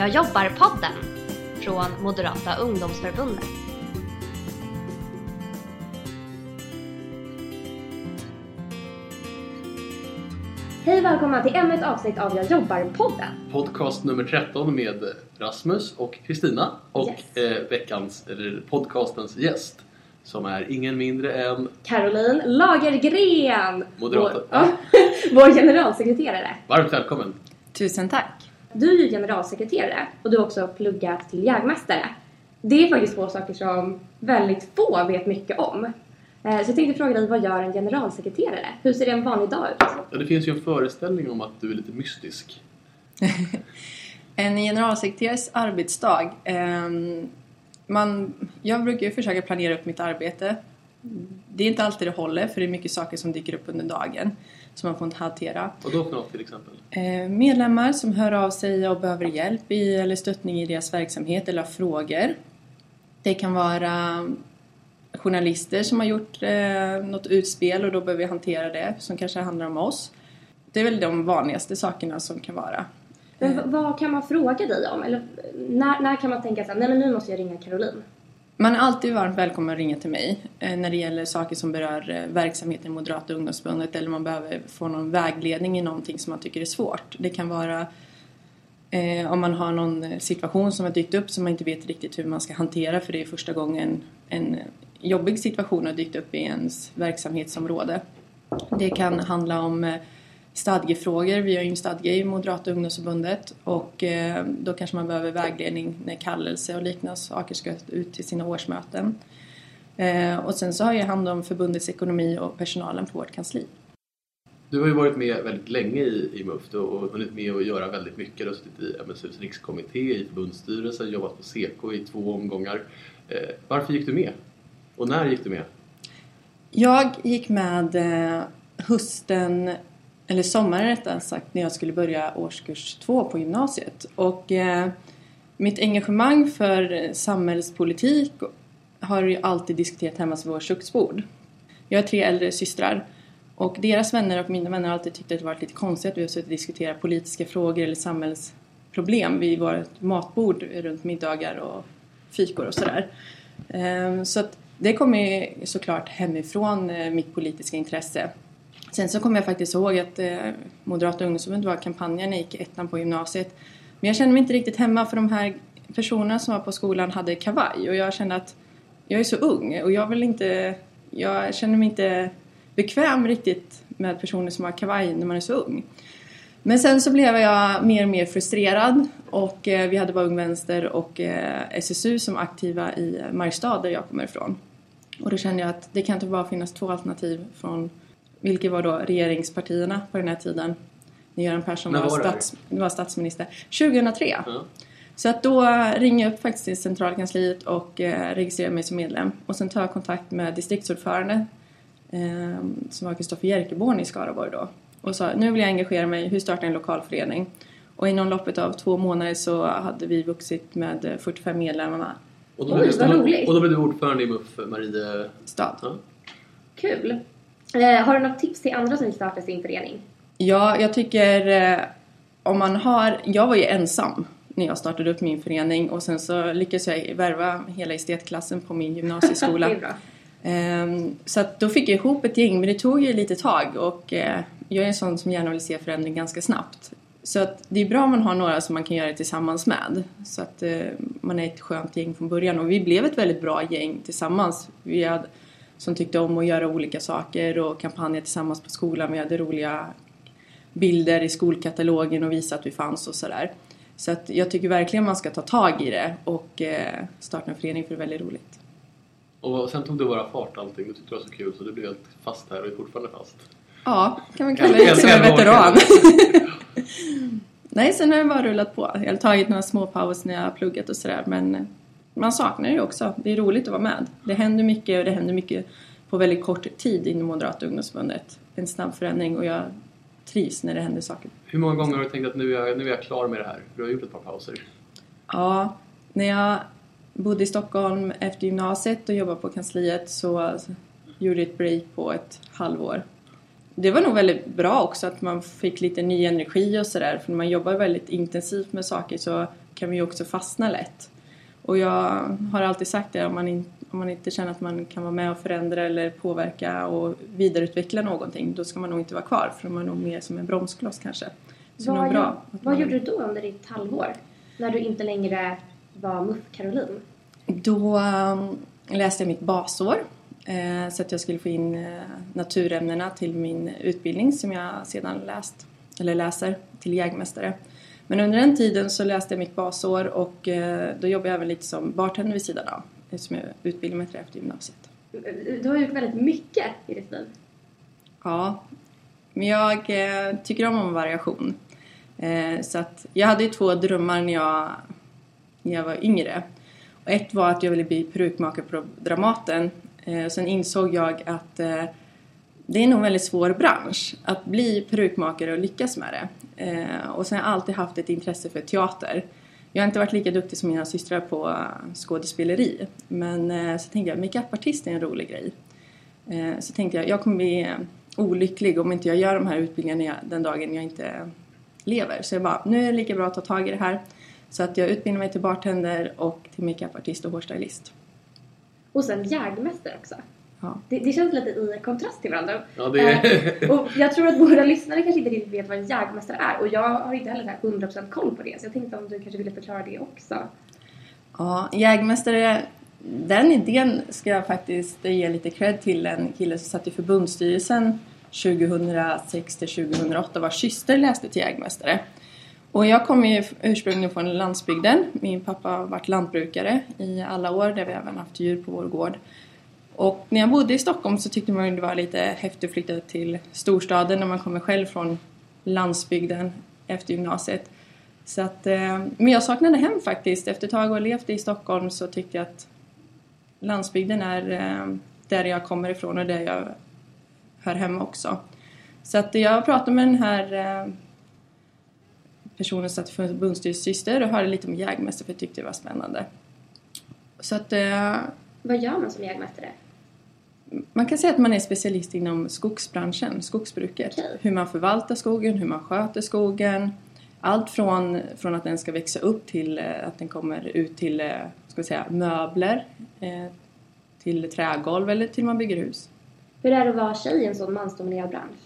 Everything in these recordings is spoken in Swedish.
Jag jobbar-podden från Moderata ungdomsförbundet. Hej och välkomna till ännu ett avsnitt av Jag jobbar-podden. Podcast nummer 13 med Rasmus och Kristina och Yes. eh, veckans, eller podcastens gäst som är ingen mindre än Caroline Lagergren! Moderata. Vår, ja, vår generalsekreterare. varmt välkommen! Tusen tack! Du är ju generalsekreterare och du har också pluggat till jägmästare. Det är faktiskt två saker som väldigt få vet mycket om. Eh, Så jag tänkte fråga dig, vad gör en generalsekreterare? Hur ser en vanlig dag ut? Ja, det finns ju en föreställning om att du är lite mystisk. En generalsekreterares arbetsdag. ehm, man, jag brukar ju försöka planera upp mitt arbete. Det är inte alltid det håller för det är mycket saker som dyker upp under dagen som man får inte hantera. Och då för något till exempel? Eh, medlemmar som hör av sig och behöver hjälp i, eller stöttning i deras verksamhet eller har frågor. Det kan vara journalister som har gjort eh, något utspel och då behöver vi hantera det som kanske handlar om oss. Det är väl de vanligaste sakerna som kan vara. Men vad kan man fråga dig om? Eller när, när kan man tänka så här, nej men nu måste jag ringa Caroline? Man är alltid varmt välkommen att ringa till mig eh, när det gäller saker som berör eh, verksamheten i Moderata ungdomsförbundet eller man behöver få någon vägledning i någonting som man tycker är svårt. Det kan vara eh, om man har någon eh, situation som har dykt upp som man inte vet riktigt hur man ska hantera för det är första gången en jobbig situation har dykt upp i ens verksamhetsområde. Det kan handla om eh, stadgefrågor. Vi har ju en stadga i Moderata ungdomsförbundet och eh, då kanske man behöver vägledning när kallelse och liknande saker ska ut till sina årsmöten. Eh, och sen så har jag hand om förbundets ekonomi och personalen på vårt kansli. Du har ju varit med väldigt länge i, i MUF och hunnit med att göra väldigt mycket. Du har suttit i MSUs rikskommitté, i förbundsstyrelsen, jobbat på SEKO i två omgångar. Eh, varför gick du med? Och när gick du med? Jag gick med hösten, eller sommaren rättare sagt, när jag skulle börja årskurs två på gymnasiet. Och eh, mitt engagemang för samhällspolitik har ju alltid diskuterat hemma vid vårt köksbord. Jag har tre äldre systrar och deras vänner och mina vänner har alltid tyckt att det varit lite konstigt att vi har suttit och diskuterat politiska frågor eller samhällsproblem vid vårt matbord runt middagar och fikor och sådär. Ehm, så att det kommer ju såklart hemifrån eh, mitt politiska intresse. Sen så kommer jag faktiskt ihåg att eh, Moderata ungdomsförbundet var kampanjen när jag gick ettan på gymnasiet. Men jag kände mig inte riktigt hemma för de här personerna som var på skolan hade kavaj och jag kände att jag är så ung och jag vill inte, jag känner mig inte bekväm riktigt med personer som har kavaj när man är så ung. Men sen så blev jag mer och mer frustrerad och eh, vi hade bara Ung Vänster och eh, SSU som aktiva i Mariestad där jag kommer ifrån. Och då kände jag att det kan inte bara finnas två alternativ från, vilket var då regeringspartierna på den här tiden. När Göran Persson var, var stats, var statsminister. 2003. Ja. Så att då ringde jag upp faktiskt till centralkansliet och eh, registrerade mig som medlem. Och sen tar jag kontakt med distriktsordförande eh, som var Kristoffer Jerkeborn i Skaraborg då. Och sa nu vill jag engagera mig, hur startar en lokal förening? Och inom loppet av två månader så hade vi vuxit med eh, 45 medlemmar Och då, blev, och då blev du ordförande i MUF, Marie... stad. Ja. Kul! Eh, har du något tips till andra som vill starta sin förening? Ja, jag tycker eh, om man har... Jag var ju ensam när jag startade upp min förening och sen så lyckades jag värva hela estetklassen på min gymnasieskola. det är bra. Ehm, så att då fick jag ihop ett gäng, men det tog ju lite tag och eh, jag är en sån som gärna vill se förändring ganska snabbt. Så att det är bra om man har några som man kan göra det tillsammans med. Så att eh, man är ett skönt gäng från början och vi blev ett väldigt bra gäng tillsammans. Vi hade, som tyckte om att göra olika saker och kampanja tillsammans på skolan. Vi hade roliga bilder i skolkatalogen och visa att vi fanns och sådär. Så att jag tycker verkligen man ska ta tag i det och eh, starta en förening för det är väldigt roligt. Och sen tog det bara fart allting. Du tyckte det var så kul så du blev helt fast här och är fortfarande fast. Ja, kan man kalla det som en veteran. Nej, sen har det bara rullat på. Jag har tagit några små pauser när jag har pluggat och sådär men eh, man saknar det också. Det är roligt att vara med. Det händer mycket och det händer mycket på väldigt kort tid inom Moderata ungdomsförbundet. En snabb förändring och jag trivs när det händer saker. Hur många gånger har du tänkt att nu är jag, nu är jag klar med det här? Du har gjort ett par pauser. Ja, när jag bodde i Stockholm efter gymnasiet och jobbade på kansliet så gjorde jag ett break på ett halvår. det var nog väldigt bra också att man fick lite ny energi och sådär. För när man jobbar väldigt intensivt med saker så kan man ju också fastna lätt. Och jag har alltid sagt det, om man, in, om man inte känner att man kan vara med och förändra eller påverka och vidareutveckla någonting, då ska man nog inte vara kvar. För man är nog mer som en bromskloss kanske. Så vad bra vad man- gjorde du då under ditt halvår? När du inte längre var MUF Caroline? Då um, läste jag mitt basår eh, så att jag skulle få in eh, naturämnena till min utbildning som jag sedan läst, eller läser till jägmästare. Men under den tiden så läste jag mitt basår och eh, då jobbade jag även lite som bartender vid sidan av eftersom jag utbildade mig till det efter gymnasiet. Du har gjort väldigt mycket i ditt liv. Ja, men jag eh, tycker om en variation. Eh, så att jag hade ju två drömmar när jag, när jag var yngre. Och ett var att jag ville bli perukmakare på Dramaten. Sen insåg jag att det är nog en väldigt svår bransch att bli perukmakare och lyckas med det. Eh, och sen har jag alltid haft ett intresse för teater. Jag har inte varit lika duktig som mina systrar på eh, skådespeleri. Men eh, så tänkte jag, makeupartist är en rolig grej. Eh, så tänkte jag, jag kommer bli eh, olycklig om inte jag gör de här utbildningarna den dagen jag inte lever. Så jag bara, nu är det lika bra att ta tag i det här. Så att jag utbildar mig till bartender och till makeupartist och hårstylist. Och sen jägmästare också. Ja. Det, det känns lite i kontrast till varandra. Ja, det Eh, och jag tror att våra lyssnare kanske inte riktigt vet vad en jägmästare är. Och jag har inte heller så här 100% koll på det. Så jag tänkte om du kanske ville förklara det också. Ja, jägmästare, den idén ska jag faktiskt ge lite cred till en kille som satt i förbundsstyrelsen 2006 till 2008 vars syster läste till jägmästare. Och jag kommer ju ursprungligen från landsbygden. Min pappa har varit lantbrukare i alla år där vi även haft djur på vår gård. Och när jag bodde i Stockholm så tyckte man ju det var lite häftigt att flytta till storstaden när man kommer själv från landsbygden efter gymnasiet. Så att, eh, men jag saknade hem faktiskt. Efter ett tag och levt i Stockholm så tyckte jag att landsbygden är eh, där jag kommer ifrån och där jag hör hemma också. Så att jag pratade med den här eh, personen som satt i förbundsstyrelsesyster och hörde lite om jägmästare för jag tyckte det var spännande. Så att Vad gör man som jägmästare? Man kan säga att man är specialist inom skogsbranschen, skogsbruket. Okej. Hur man förvaltar skogen, hur man sköter skogen. Allt från, från att den ska växa upp till eh, att den kommer ut till eh, ska säga, möbler, eh, till trägolv eller till man bygger hus. Hur är det att vara tjej i en sån mansdominerad bransch?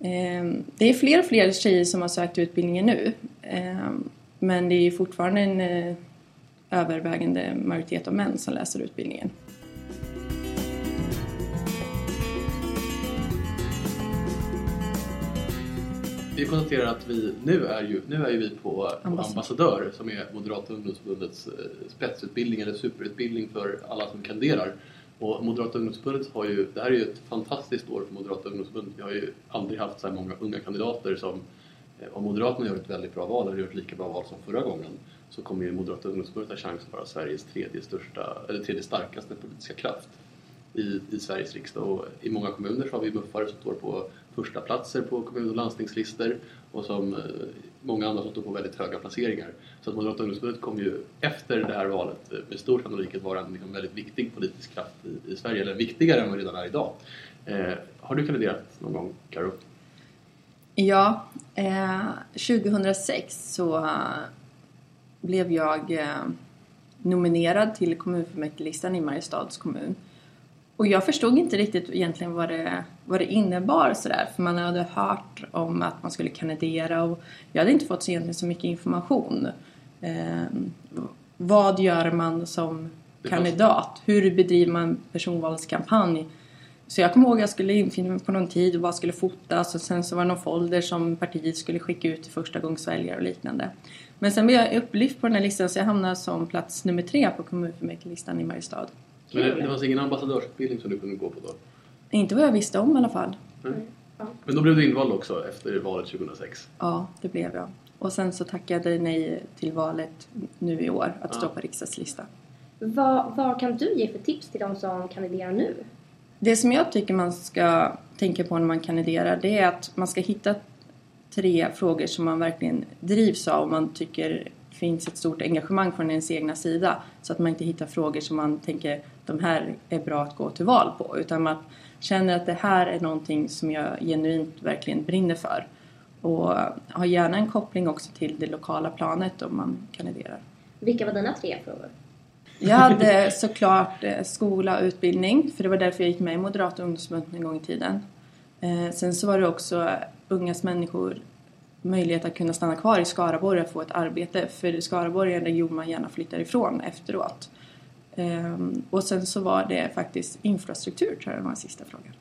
Eh, Det är fler och fler tjejer som har sökt utbildningen nu. Eh, Men det är fortfarande en övervägande majoritet av män som läser utbildningen. Vi konstaterar att vi nu är ju, nu är ju vi på, Ambassadör. ambassadör som är Moderata ungdomsförbundets eh, spetsutbildning eller superutbildning för alla som kandiderar. Och Moderata ungdomsförbundet har ju, det här är ju ett fantastiskt år för Moderata ungdomsförbundet. Vi har ju aldrig haft så här många unga kandidater som eh, om Moderaterna gör ett väldigt bra val, eller gör ett lika bra val som förra gången, så kommer ju Moderata ungdomsförbundet ha chans att vara Sveriges tredje största, eller tredje starkaste politiska kraft i, i Sveriges riksdag. Och I många kommuner så har vi muffare som står på första platser på kommun och landstingslistor och som eh, många andra som står på väldigt höga placeringar. Så att Moderata ungdomsförbundet kommer ju efter det här valet eh, med stor sannolikhet vara en liksom, väldigt viktig politisk kraft i, i Sverige, eller viktigare än vad det redan är idag. Eh, har du kandiderat någon gång, Karo? Ja, eh, 2006 så blev jag eh, nominerad till kommunfullmäktigelistan i Mariestads kommun. Och jag förstod inte riktigt egentligen vad det, vad det innebar sådär, för man hade hört om att man skulle kandidera och jag hade inte fått så egentligen så mycket information. Eh, vad gör man som kandidat? Hur bedriver man personvalskampanj? Så jag kommer ihåg att jag skulle infinna mig på någon tid och bara skulle fotas och sen så var det någon folder som partiet skulle skicka ut till första gångsväljare och liknande. Men sen blev jag upplyft på den här listan så jag hamnade som plats nummer tre på kommunfullmäktigelistan i Mariestad. Men det, det fanns ingen ambassadörsutbildning som du kunde gå på då? Inte vad jag visste om i alla fall. Ja. Men då blev du invald också efter valet 2006? Ja, det blev jag. Och sen så tackade jag nej till valet nu i år att stå Ja. på riksdagslista. Vad, vad kan du ge för tips till de som kandiderar nu? Det som jag tycker man ska tänka på när man kandiderar det är att man ska hitta tre frågor som man verkligen drivs av och man tycker finns ett stort engagemang från ens egna sida. Så att man inte hittar frågor som man tänker de här är bra att gå till val på. Utan man känner att det här är någonting som jag genuint verkligen brinner för. Och har gärna en koppling också till det lokala planet om man kandiderar. Vilka var dina tre frågor? Jag hade såklart eh, skola och utbildning för det var därför jag gick med i Moderata ungdomsförbundet en gång i tiden. Eh, sen så var det också ungas människor möjlighet att kunna stanna kvar i Skaraborg och få ett arbete för Skaraborg är en region man gärna flyttar ifrån efteråt. Ehm, och sen så var det faktiskt infrastruktur tror jag var den sista frågan.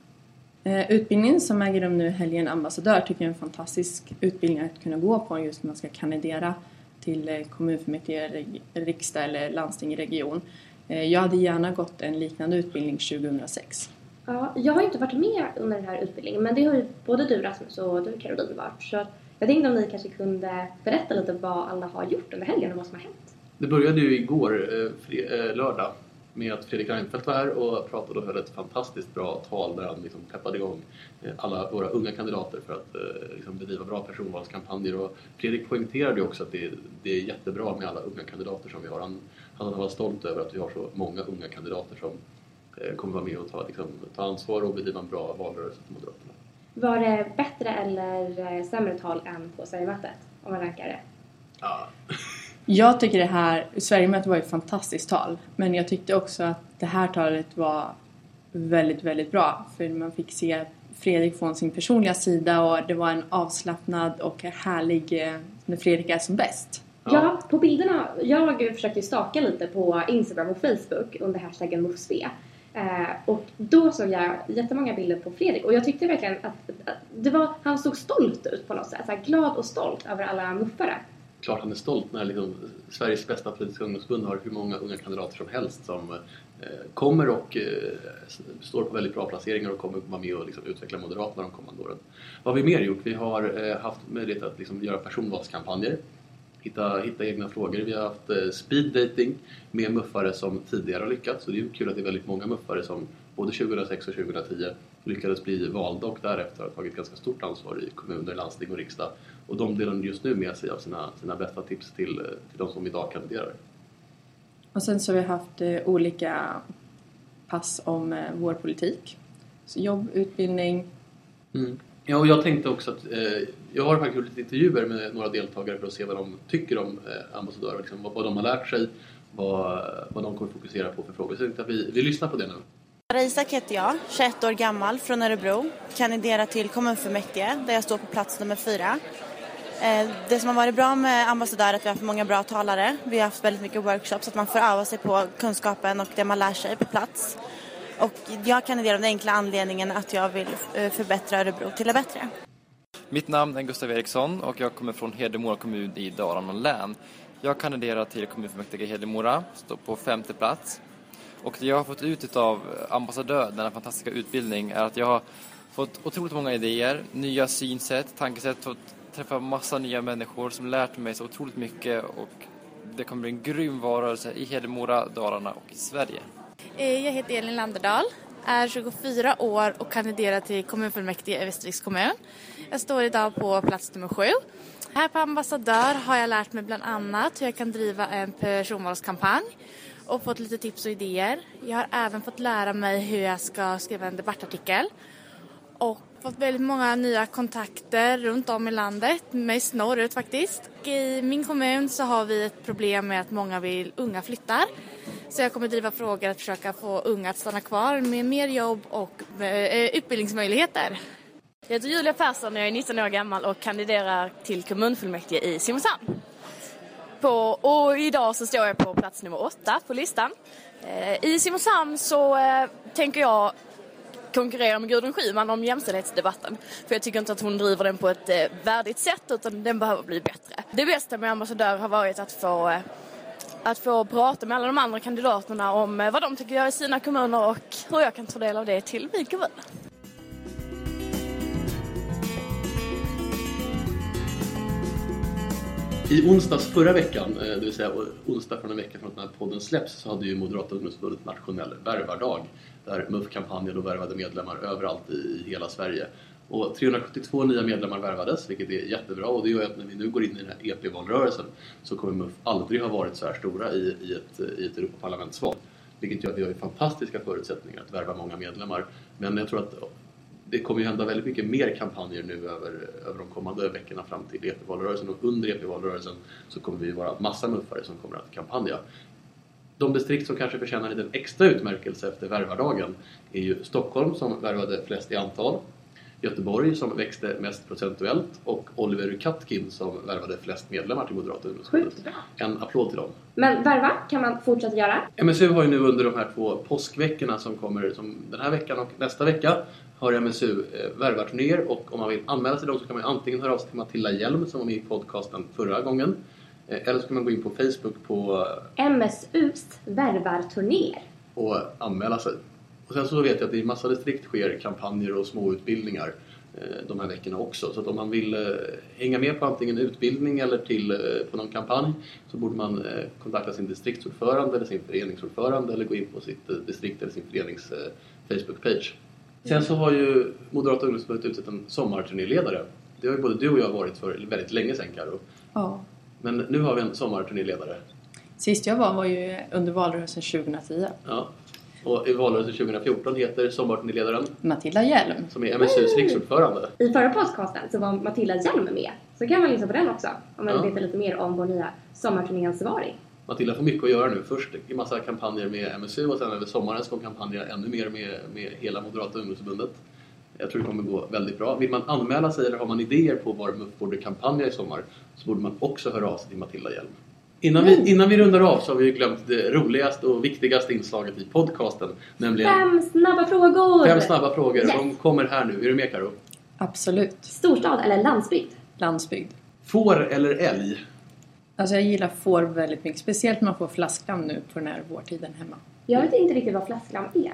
Eh, utbildningen som äger rum nu helgen ambassadör tycker jag är en fantastisk utbildning att kunna gå på just när man ska kandidera till eh, kommunfullmäktige, riksdag eller landsting i region. Eh, jag hade gärna gått en liknande utbildning 2006. Ja, jag har inte varit med under den här utbildningen men det har ju både du Rasmus och du Caroline varit. Så jag tänkte om ni kanske kunde berätta lite vad alla har gjort under helgen och vad som har hänt. Det började ju igår, eh, eh, lördag, med att Fredrik Reinfeldt var här och pratade och höll ett fantastiskt bra tal där han liksom peppade igång eh, alla våra unga kandidater för att liksom bedriva bra personvalskampanjer. Och Fredrik poängterade också att det, det är jättebra med alla unga kandidater som vi har. Han, han var stolt över att vi har så många unga kandidater som kommer vara med och ta, liksom, ta ansvar och bedriva en bra valrörelse för Moderaterna. Var det bättre eller sämre tal än på Sverigemötet? Om man rankar det? Ja. Jag tycker det här, Sverigemötet var ett fantastiskt tal. Men jag tyckte också att det här talet var väldigt, väldigt bra. För man fick se Fredrik från sin personliga sida och det var en avslappnad och härlig eh, när Fredrik är som bäst. Ja, på bilderna. Jag försökte staka lite på Instagram och Facebook under hashtaggen MUFSV. Eh, och då såg jag jättemånga bilder på Fredrik och jag tyckte verkligen att, att det var, han såg stolt ut på något sätt. Så glad och stolt över alla muffare klart han är stolt när liksom Sveriges bästa politiska ungdomsförbund har hur många unga kandidater som helst som eh, kommer och eh, står på väldigt bra placeringar och kommer vara med och liksom utveckla Moderaterna de kommande åren. Vad har vi mer gjort? Vi har eh, haft möjlighet att liksom göra personvalskampanjer, hitta, hitta egna frågor. Vi har haft eh, speed dating med muffare som tidigare har lyckats och det är kul att det är väldigt många muffare som både 2006 och 2010 lyckades bli valda och därefter har tagit ganska stort ansvar i kommuner, landsting och riksdag. Och de delar just nu med sig av sina, sina bästa tips till, till de som idag kandiderar. Och sen så har vi haft eh, olika pass om eh, vår politik. Så jobb, utbildning. Mm. Ja, och jag tänkte också att eh, jag har faktiskt gjort lite intervjuer med några deltagare för att se vad de tycker om eh, ambassadörer, liksom, vad, vad de har lärt sig, vad, vad de kommer fokusera på för frågor. Så jag tänkte att vi, vi lyssnar på det nu. Isak heter jag, 21 år gammal, från Örebro. Kandiderar till kommunfullmäktige där jag står på plats nummer fyra. Eh, det som har varit bra med ambassadör är att vi har haft många bra talare. Vi har haft väldigt mycket workshops så att man får öva sig på kunskapen och det man lär sig på plats. Och jag kandiderar av den enkla anledningen att jag vill eh, förbättra Örebro till det bättre. Mitt namn är Gustav Eriksson och jag kommer från Hedemora kommun i Dalarna län. Jag kandiderar till kommunfullmäktige i Hedemora, står på femte plats. Och det jag har fått ut av ambassadör, denna fantastiska utbildning, är att jag har fått otroligt många idéer, nya synsätt, tankesätt, fått träffa massa nya människor som lärt mig så otroligt mycket och det kommer bli en grym varelse i Hedemora, Dalarna och i Sverige. Eh, jag heter Elin Landerdal, är 24 år och kandiderar till kommunfullmäktige i Västerviks kommun. Jag står idag på plats nummer sju. Här på Ambassadör har jag lärt mig bland annat hur jag kan driva en personvalskampanj och fått lite tips och idéer. Jag har även fått lära mig hur jag ska skriva en debattartikel och fått väldigt många nya kontakter runt om i landet, mest norrut faktiskt. I min kommun så har vi ett problem med att många vill, unga flyttar. Så jag kommer driva frågor att försöka få unga att stanna kvar med mer jobb och eh, eh, utbildningsmöjligheter. Jag heter Julia Persson och jag är 19 år gammal och kandiderar till kommunfullmäktige i Simrishamn. På, och idag så står jag på plats nummer åtta på listan. Eh, I Simrishamn så eh, tänker jag konkurrera med Gudrun Schyman om jämställdhetsdebatten. För jag tycker inte att hon driver den på ett eh, värdigt sätt utan den behöver bli bättre. Det bästa med ambassadör har varit att få eh, att få prata med alla de andra kandidaterna om eh, vad de tycker göra i sina kommuner och hur jag kan ta del av det till min kommun. I onsdags förra veckan, eh, det vill säga onsdag från en vecka från att den här podden släpps, så hade ju Moderata ungdomsförbundet nationell värvardag där MUF kampanjen och värvade medlemmar överallt i hela Sverige. Och 372 nya medlemmar värvades, vilket är jättebra och det gör att när vi nu går in i den här EP-valrörelsen så kommer MUF aldrig ha varit så här stora i, i, ett, i ett Europaparlamentsval. Vilket gör att vi har fantastiska förutsättningar att värva många medlemmar. Men jag tror att det kommer ju hända väldigt mycket mer kampanjer nu över, över de kommande veckorna fram till EP-valrörelsen och under EP-valrörelsen så kommer vi vara massa muffare som kommer att kampanja. De distrikt som kanske förtjänar en liten extra utmärkelse efter värvardagen är ju Stockholm som värvade flest i antal, Göteborg som växte mest procentuellt och Oliver Katkin som värvade flest medlemmar till Moderata ungdomsförbundet. En applåd till dem. Men värva kan man fortsätta göra. MSU har ju nu under de här två påskveckorna som kommer, som den här veckan och nästa vecka, har MSU eh, värvarturnéer och om man vill anmäla sig till dem så kan man antingen höra av sig till Matilda Hjelm som var med i podcasten förra gången eh, eller så kan man gå in på Facebook på, MSUs värvarturnéer. och anmäla sig. Och sen så vet jag att det i massa distrikt sker kampanjer och små utbildningar eh, de här veckorna också. Så att om man vill eh, hänga med på antingen utbildning eller till, eh, på någon kampanj så borde man kontakta sin distriktsordförande eller sin föreningsordförande eller gå in på sitt distrikt eller sin förenings Facebook-page. Sen så har ju Moderata ungdomsförbundet utsett en sommarturnéledare. Det har ju både du och jag varit för väldigt länge sedan Karo. Ja. Men nu har vi en sommarturnéledare. Sist jag var var ju under valrörelsen 2010. Ja. Och i valrörelsen 2014 heter sommarturnéledaren Matilda Hjelm. som är MSUs riksordförande. I förra podcasten så var Matilda Hjelm med. Så kan man lyssna på den också om man vill Ja. veta lite mer om vår nya sommarturnéansvarig. Matilda får mycket att göra nu. Först i massa kampanjer med MSU och sen över sommaren ska hon kampanja ännu mer med, med hela Moderata ungdomsförbundet. Jag tror det kommer gå väldigt bra. Vill man anmäla sig eller har man idéer på var MUF borde kampanja i sommar så borde man också höra av sig till Matilda Hjelm. Innan vi, innan vi rundar av så har vi glömt det roligaste och viktigaste inslaget i podcasten. Nämligen Fem snabba frågor! fem snabba frågor. Yes. De kommer här nu. Är du med Karo? Absolut. Storstad eller landsbygd? Landsbygd. Får eller älg? Alltså jag gillar får väldigt mycket. Speciellt när man får flasklamm nu på den här vårtiden hemma. Jag vet inte riktigt vad flasklamm är.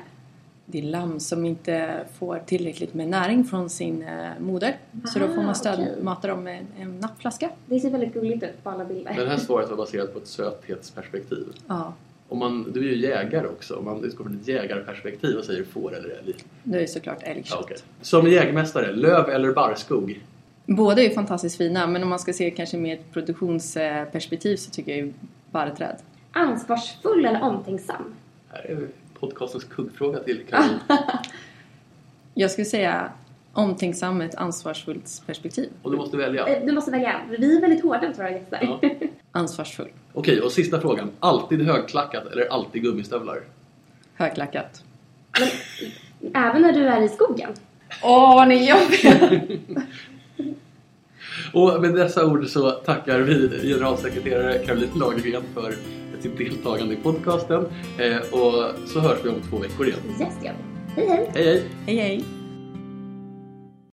Det är lamm som inte får tillräckligt med näring från sin eh, moder. Så då får Ah, man okej. stödmata dem med en nappflaska. Det ser väldigt gulligt ut på alla bilder. Men det här svaret var baserat på ett söthetsperspektiv. Ja, Om man, du är ju jägare också. Om man utgår från ett jägarperspektiv och säger får eller älg. det är såklart älgkött. Ja, okej. Som jägmästare, löv eller barrskog? Båda är ju fantastiskt fina men om man ska se kanske med ett produktionsperspektiv så tycker jag ju barrträd. Ansvarsfull eller omtänksam? Här är podcastens kuggfråga till Caroline. Jag skulle säga omtänksam med ett ansvarsfullt perspektiv. Och du måste välja. Eh, Du måste välja. Vi är väldigt hårda mot våra gäster. Ja. Ansvarsfull. Okej, och sista frågan. Alltid högklackat eller alltid gummistövlar? Högklackat. Även när du är i skogen. Åh, vad ni är jobbiga! Och med dessa ord så tackar vi generalsekreterare Caroline Lagergren för sitt deltagande i podcasten. Eh, och så hörs vi om två veckor igen. Yes, vi. Hej, hej! Hej hej! hej hej!